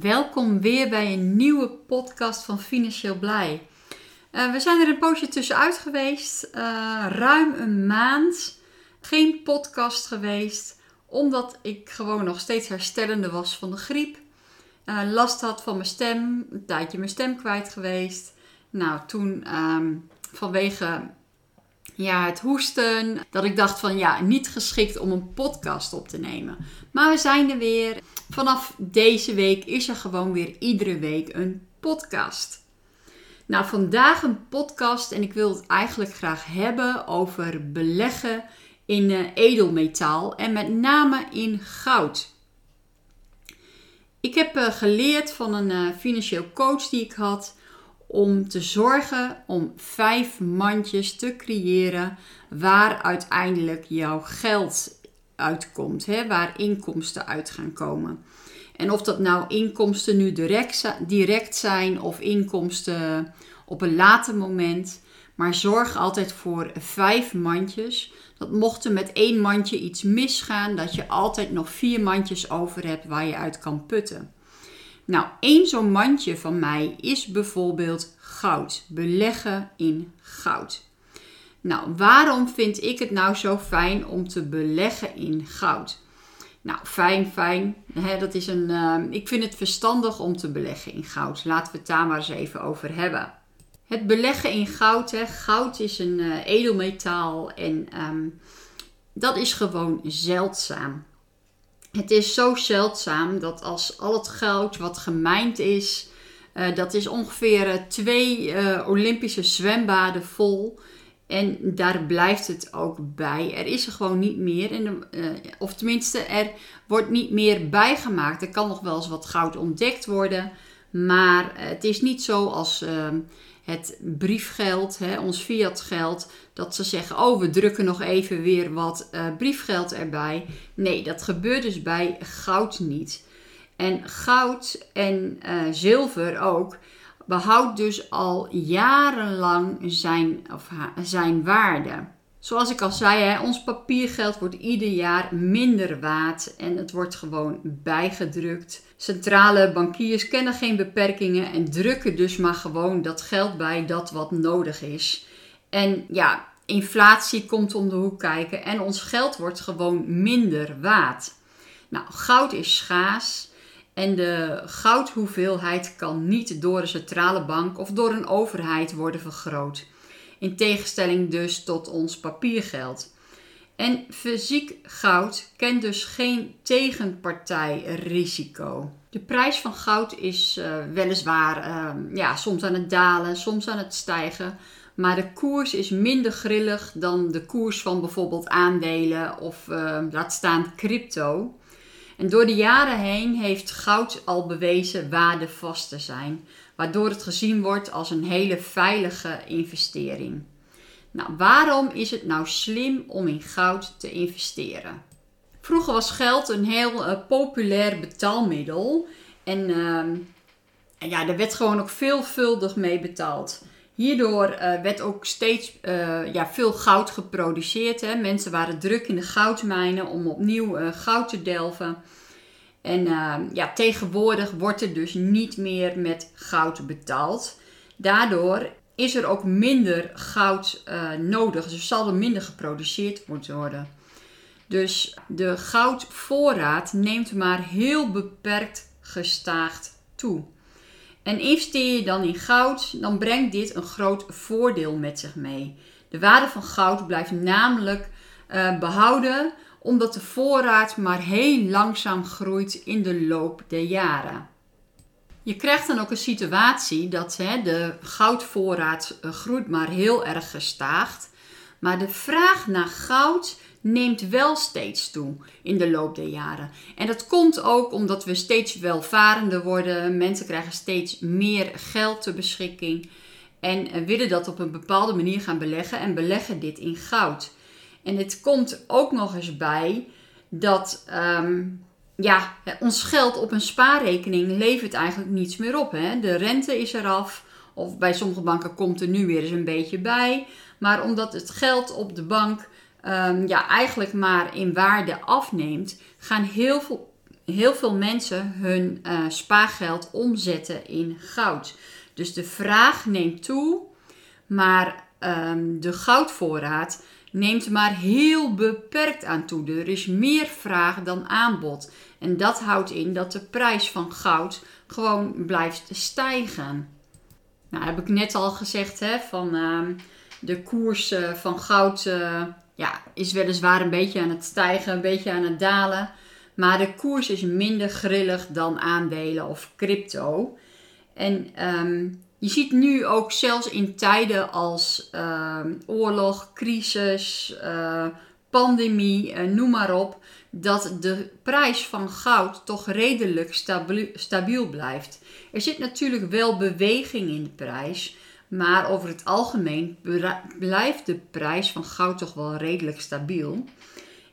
Welkom weer bij een nieuwe podcast van Financieel Blij. Uh, we zijn er een poosje tussenuit geweest, uh, ruim een maand. Geen podcast geweest, omdat ik gewoon nog steeds herstellende was van de griep. Uh, last had van mijn stem, een tijdje mijn stem kwijt geweest. Nou, toen um, vanwege ja, het hoesten, dat ik dacht van ja, niet geschikt om een podcast op te nemen. Maar we zijn er weer. Vanaf deze week is er gewoon weer iedere week een podcast. Nou, vandaag een podcast en ik wil het eigenlijk graag hebben over beleggen in uh, edelmetaal en met name in goud. Ik heb uh, geleerd van een uh, financieel coach die ik had om te zorgen om vijf mandjes te creëren waar uiteindelijk jouw geld uitkomt, hè, waar inkomsten uit gaan komen. En of dat nou inkomsten nu direct, zijn of inkomsten op een later moment. Maar zorg altijd voor vijf mandjes. Dat mocht er met één mandje iets misgaan, dat je altijd nog vier mandjes over hebt waar je uit kan putten. Nou, één zo'n mandje van mij is bijvoorbeeld goud. Beleggen in goud. Nou, waarom vind ik het nou zo fijn om te beleggen in goud? Nou, fijn, fijn. dat is een, uh, ik vind het verstandig om te beleggen in goud. Laten we het daar maar eens even over hebben. Het beleggen in goud. Hè. Goud is een uh, edelmetaal en um, dat is gewoon zeldzaam. Het is zo zeldzaam dat als al het goud wat gemijnd is, uh, dat is ongeveer twee Olympische zwembaden vol en daar blijft het ook bij. Er is er gewoon niet meer. Of tenminste, er wordt niet meer bijgemaakt. Er kan nog wel eens wat goud ontdekt worden. Maar het is niet zo als het briefgeld, hè, ons fiatgeld, dat ze zeggen: Oh, we drukken nog even weer wat uh, briefgeld erbij. Nee, dat gebeurt dus bij goud niet. En goud en zilver ook behoudt dus al jarenlang zijn, of zijn waarde. Zoals ik al zei, hè, ons papiergeld wordt ieder jaar minder waard en het wordt gewoon bijgedrukt. Centrale bankiers kennen geen beperkingen en drukken dus maar gewoon dat geld bij dat wat nodig is. En ja, inflatie komt om de hoek kijken en ons geld wordt gewoon minder waard. Nou, goud is schaars. En de goudhoeveelheid kan niet door een centrale bank of door een overheid worden vergroot. In tegenstelling dus tot ons papiergeld. En fysiek goud kent dus geen tegenpartijrisico. De prijs van goud is uh, weliswaar uh, ja, soms aan het dalen, soms aan het stijgen. Maar de koers is minder grillig dan de koers van bijvoorbeeld aandelen of uh, laat staan crypto. En door de jaren heen heeft goud al bewezen waardevast te zijn, waardoor het gezien wordt als een hele veilige investering. Nou, waarom is het nou slim om in goud te investeren? Vroeger was geld een heel uh, populair betaalmiddel en uh, ja, er werd gewoon ook veelvuldig mee betaald. Hierdoor uh, werd ook steeds uh, ja, veel goud geproduceerd. Hè. Mensen waren druk in de goudmijnen om opnieuw goud te delven. En ja, tegenwoordig wordt er dus niet meer met goud betaald. Daardoor is er ook minder goud nodig. Dus zal er minder geproduceerd moeten worden. Dus de goudvoorraad neemt maar heel beperkt gestaagd toe. En investeer je dan in goud, dan brengt dit een groot voordeel met zich mee. De waarde van goud blijft namelijk uh, behouden omdat de voorraad maar heel langzaam groeit in de loop der jaren. Je krijgt dan ook een situatie dat hè, de goudvoorraad uh, groeit maar heel erg gestaagd. Maar de vraag naar goud neemt wel steeds toe in de loop der jaren. En dat komt ook omdat we steeds welvarender worden. Mensen krijgen steeds meer geld ter beschikking. En willen dat op een bepaalde manier gaan beleggen en beleggen dit in goud. En het komt ook nog eens bij dat ehm, ja, ons geld op een spaarrekening levert eigenlijk niets meer op. Hè? De rente is eraf. Of bij sommige banken komt er nu weer eens een beetje bij. Maar omdat het geld op de bank um, ja, eigenlijk maar in waarde afneemt, gaan heel veel, heel veel mensen hun uh, spaargeld omzetten in goud. Dus de vraag neemt toe, maar um, de goudvoorraad neemt maar heel beperkt aan toe. Er is meer vraag dan aanbod. En dat houdt in dat de prijs van goud gewoon blijft stijgen. Nou, heb ik net al gezegd, hè, van uh, de koers uh, van goud uh, ja, is weliswaar een beetje aan het stijgen, een beetje aan het dalen. Maar de koers is minder grillig dan aandelen of crypto. En um, je ziet nu ook zelfs in tijden als uh, oorlog, crisis, uh, pandemie, uh, noem maar op, dat de prijs van goud toch redelijk stabiel, stabiel blijft. Er zit natuurlijk wel beweging in de prijs, maar over het algemeen blijft de prijs van goud toch wel redelijk stabiel.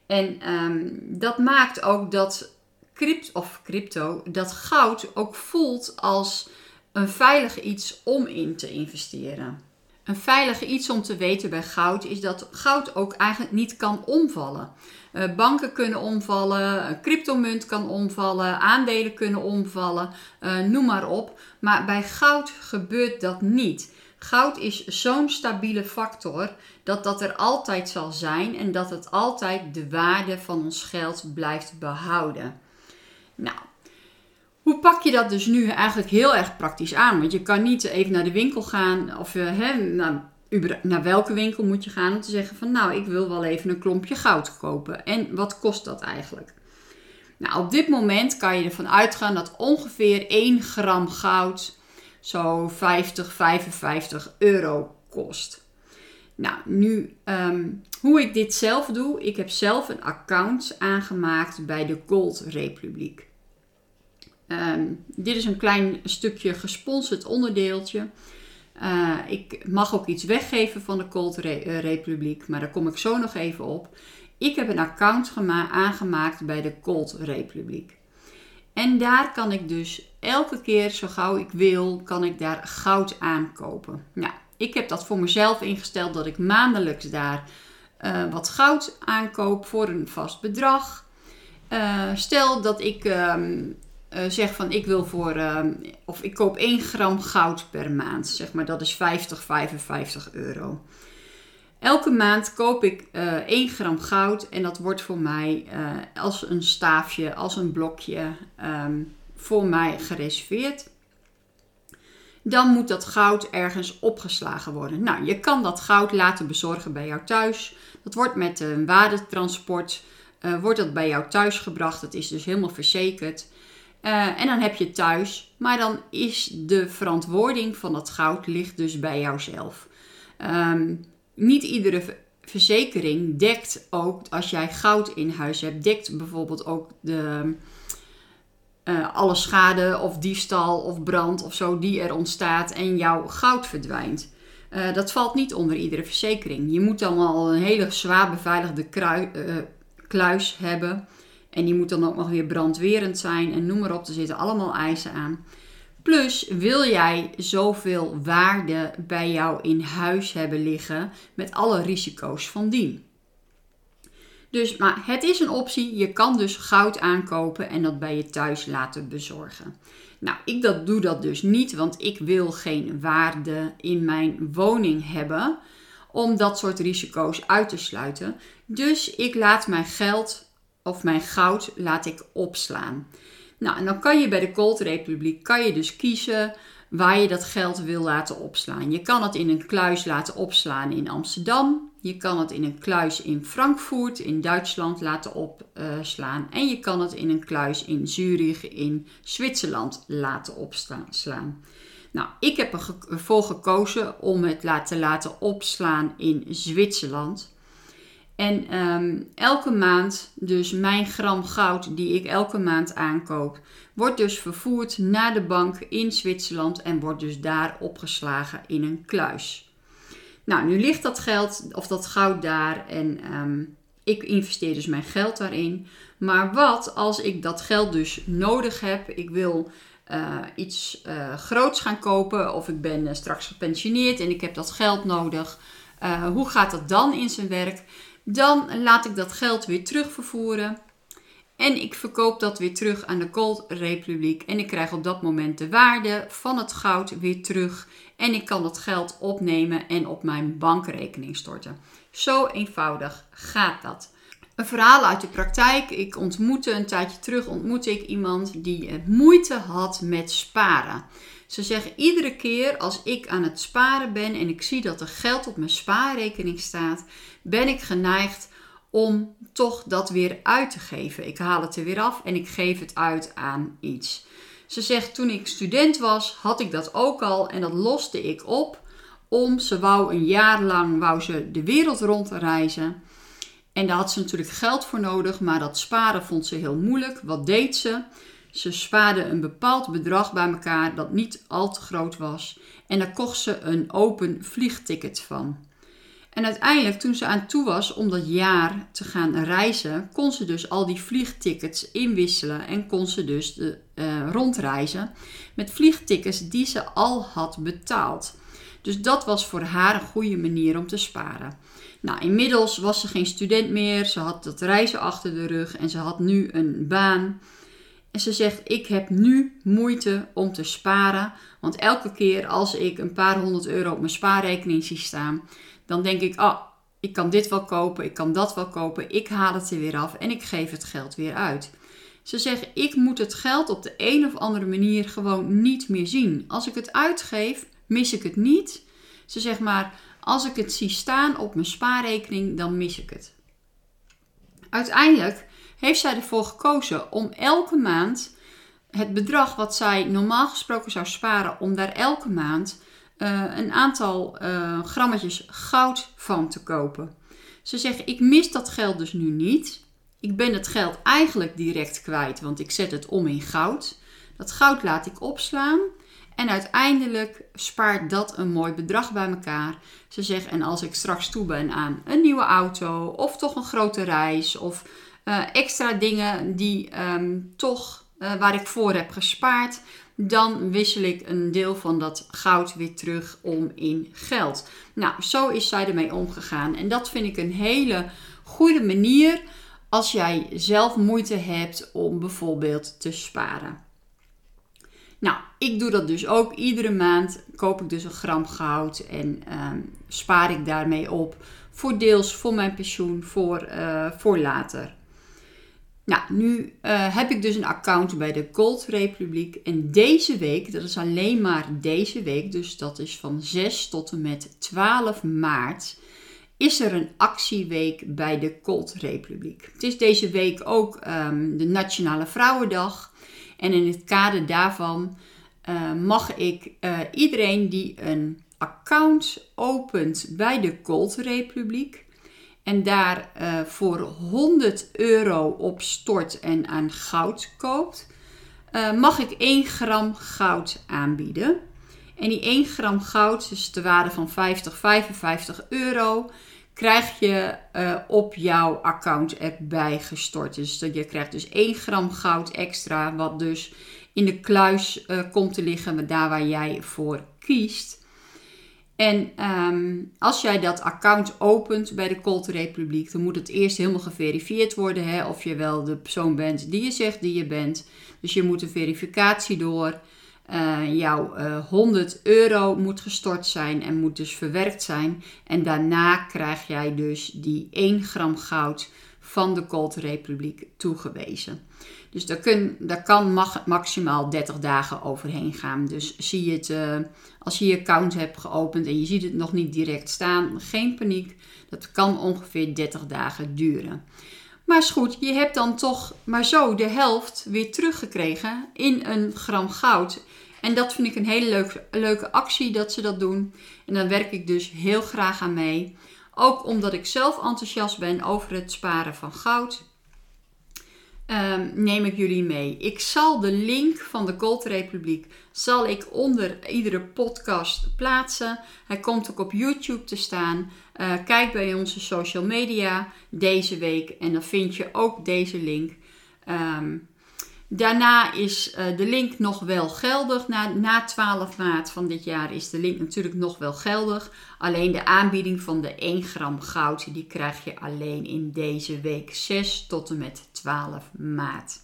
En um, dat maakt ook dat crypto, of crypto, dat goud ook voelt als een veilig iets om in te investeren. Een veilig iets om te weten bij goud is dat goud ook eigenlijk niet kan omvallen. Uh, banken kunnen omvallen, cryptomunt kan omvallen, aandelen kunnen omvallen, uh, noem maar op. Maar bij goud gebeurt dat niet. Goud is zo'n stabiele factor dat dat er altijd zal zijn en dat het altijd de waarde van ons geld blijft behouden. Nou, hoe pak je dat dus nu eigenlijk heel erg praktisch aan? Want je kan niet even naar de winkel gaan of uh, hè, nou, naar welke winkel moet je gaan om te zeggen van nou ik wil wel even een klompje goud kopen. En wat kost dat eigenlijk? Nou, op dit moment kan je ervan uitgaan dat ongeveer 1 gram goud zo 50, 55 euro kost. Nou, nu um, hoe ik dit zelf doe. Ik heb zelf een account aangemaakt bij de Gold Republiek. Um, dit is een klein stukje gesponsord onderdeeltje. Uh, ik mag ook iets weggeven van de Cold Re uh, Republiek, maar daar kom ik zo nog even op. Ik heb een account aangemaakt bij de Cold Republiek. En daar kan ik dus elke keer zo gauw ik wil, kan ik daar goud aankopen. Nou, ik heb dat voor mezelf ingesteld dat ik maandelijks daar uh, wat goud aankoop voor een vast bedrag. stel dat ik um, uh, zeg van ik wil voor, uh, of ik koop 1 gram goud per maand, zeg maar, dat is 50, 55 euro. Elke maand koop ik uh, eh, 1 gram goud en dat wordt voor mij als een staafje, als een blokje um, voor mij gereserveerd. Dan moet dat goud ergens opgeslagen worden. Nou, je kan dat goud laten bezorgen bij jou thuis. Dat wordt met een waardetransport wordt dat bij jou thuis gebracht. Het is dus helemaal verzekerd. Uh, en dan heb je thuis, maar dan is de verantwoording van dat goud ligt dus bij jouzelf. Um, niet iedere verzekering dekt ook, als jij goud in huis hebt, dekt bijvoorbeeld ook de, uh, alle schade of diefstal of brand of zo die er ontstaat en jouw goud verdwijnt. Uh, dat valt niet onder iedere verzekering. Je moet dan al een hele zwaar beveiligde krui, kluis hebben. En die moet dan ook nog weer brandwerend zijn en noem maar op. Er zitten allemaal eisen aan. Plus wil jij zoveel waarde bij jou in huis hebben liggen met alle risico's van dien. Dus, maar het is een optie. Je kan dus goud aankopen en dat bij je thuis laten bezorgen. Nou, ik dat, doe dat dus niet, want ik wil geen waarde in mijn woning hebben om dat soort risico's uit te sluiten. Dus ik laat mijn geld of mijn goud laat ik opslaan. Nou, en dan kan je bij de Gold Republiek kan je dus kiezen waar je dat geld wil laten opslaan. Je kan het in een kluis laten opslaan in Amsterdam. Je kan het in een kluis in Frankfurt in Duitsland laten opslaan. En je kan het in een kluis in Zurich in Zwitserland laten opslaan. Nou, ik heb ervoor gekozen om het te laten opslaan in Zwitserland. En ehm, elke maand, dus mijn gram goud die ik elke maand aankoop, wordt dus vervoerd naar de bank in Zwitserland en wordt dus daar opgeslagen in een kluis. Nou, nu ligt dat geld of dat goud daar en ehm, ik investeer dus mijn geld daarin. Maar wat als ik dat geld dus nodig heb? Ik wil uh, iets uh, groots gaan kopen of ik ben uh, straks gepensioneerd en ik heb dat geld nodig. hoe gaat dat dan in zijn werk? Dan laat ik dat geld weer terugvervoeren en ik verkoop dat weer terug aan de Gold Republiek en ik krijg op dat moment de waarde van het goud weer terug en ik kan dat geld opnemen en op mijn bankrekening storten. Zo eenvoudig gaat dat. Een verhaal uit de praktijk. Ik ontmoette een tijdje terug ontmoette ik iemand die moeite had met sparen. Ze zeggen iedere keer als ik aan het sparen ben en ik zie dat er geld op mijn spaarrekening staat, ben ik geneigd om toch dat weer uit te geven. Ik haal het er weer af en ik geef het uit aan iets. Ze zegt toen ik student was, had ik dat ook al en dat loste ik op om ze wou een jaar lang wou ze de wereld rond reizen. En daar had ze natuurlijk geld voor nodig, maar dat sparen vond ze heel moeilijk. Wat deed ze? Ze spaarde een bepaald bedrag bij elkaar dat niet al te groot was. En daar kocht ze een open vliegticket van. En uiteindelijk, toen ze aan toe was om dat jaar te gaan reizen, kon ze dus al die vliegtickets inwisselen en kon ze dus de, uh, rondreizen met vliegtickets die ze al had betaald. Dus dat was voor haar een goede manier om te sparen. Nou, inmiddels was ze geen student meer. Ze had dat reizen achter de rug en ze had nu een baan. En ze zegt: Ik heb nu moeite om te sparen. Want elke keer als ik een paar honderd euro op mijn spaarrekening zie staan, dan denk ik: Oh, ik kan dit wel kopen, ik kan dat wel kopen. Ik haal het er weer af en ik geef het geld weer uit. Ze zeggen: Ik moet het geld op de een of andere manier gewoon niet meer zien. Als ik het uitgeef, mis ik het niet. Ze zegt maar: Als ik het zie staan op mijn spaarrekening, dan mis ik het. Uiteindelijk heeft zij ervoor gekozen om elke maand het bedrag wat zij normaal gesproken zou sparen, om daar elke maand uh, een aantal uh, grammetjes goud van te kopen. Ze zegt: Ik mis dat geld dus nu niet. Ik ben het geld eigenlijk direct kwijt, want ik zet het om in goud. Dat goud laat ik opslaan. En uiteindelijk spaart dat een mooi bedrag bij elkaar. Ze zegt, en als ik straks toe ben aan een nieuwe auto, of toch een grote reis, of uh, extra dingen die um, toch uh, waar ik voor heb gespaard, dan wissel ik een deel van dat goud weer terug om in geld. Nou, zo is zij ermee omgegaan. En dat vind ik een hele goede manier als jij zelf moeite hebt om bijvoorbeeld te sparen. Nou, ik doe dat dus ook. Iedere maand koop ik dus een gram goud en ehm, spaar ik daarmee op. Voor deels voor mijn pensioen, voor, uh, voor later. Nou, nu uh, heb ik dus een account bij de Gold Republiek. En deze week, dat is alleen maar deze week, dus dat is van 6 tot en met 12 maart, is er een actieweek bij de Gold Republiek. Het is deze week ook um, de Nationale Vrouwendag. En in het kader daarvan uh, mag ik uh, iedereen die een account opent bij de Gold Republiek en daar uh, voor 100 euro op stort en aan goud koopt, mag ik 1 gram goud aanbieden. En die 1 gram goud, dus de waarde van 50, 55 euro, krijg je uh, op jouw account erbij gestort. Dus je krijgt dus 1 gram goud extra, wat dus in de kluis komt te liggen, daar waar jij voor kiest. En um, als jij dat account opent bij de Colt Republiek, dan moet het eerst helemaal geverifieerd worden hè, of je wel de persoon bent die je zegt die je bent. Dus je moet een verificatie door. Uh, jouw uh, eh, 100 euro moet gestort zijn en moet dus verwerkt zijn. En daarna krijg jij dus die 1 gram goud van de Cold Republiek toegewezen. Dus daar, kun, kan maximaal 30 dagen overheen gaan. Dus zie je het, uh, als je je account hebt geopend en je ziet het nog niet direct staan, geen paniek. Dat kan ongeveer 30 dagen duren. Maar is goed, je hebt dan toch maar zo de helft weer teruggekregen in een gram goud. En dat vind ik een hele leuke, leuke actie dat ze dat doen. En daar werk ik dus heel graag aan mee. Ook omdat ik zelf enthousiast ben over het sparen van goud. Ehm, neem ik jullie mee. Ik zal de link van de Gold Republiek zal ik onder iedere podcast plaatsen. Hij komt ook op YouTube te staan. Uh, kijk bij onze social media deze week en dan vind je ook deze link. Um, Daarna is uh, de link nog wel geldig. Na, na 12 maart van dit jaar is de link natuurlijk nog wel geldig. Alleen de aanbieding van de 1 gram goud, die krijg je alleen in deze week 6 tot en met 12 maart.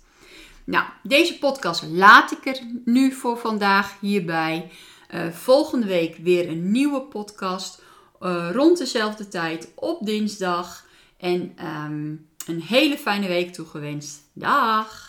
Nou, deze podcast laat ik er nu voor vandaag hierbij. Uh, volgende week weer een nieuwe podcast. Uh, rond dezelfde tijd op dinsdag. En um, een hele fijne week toegewenst. Dag!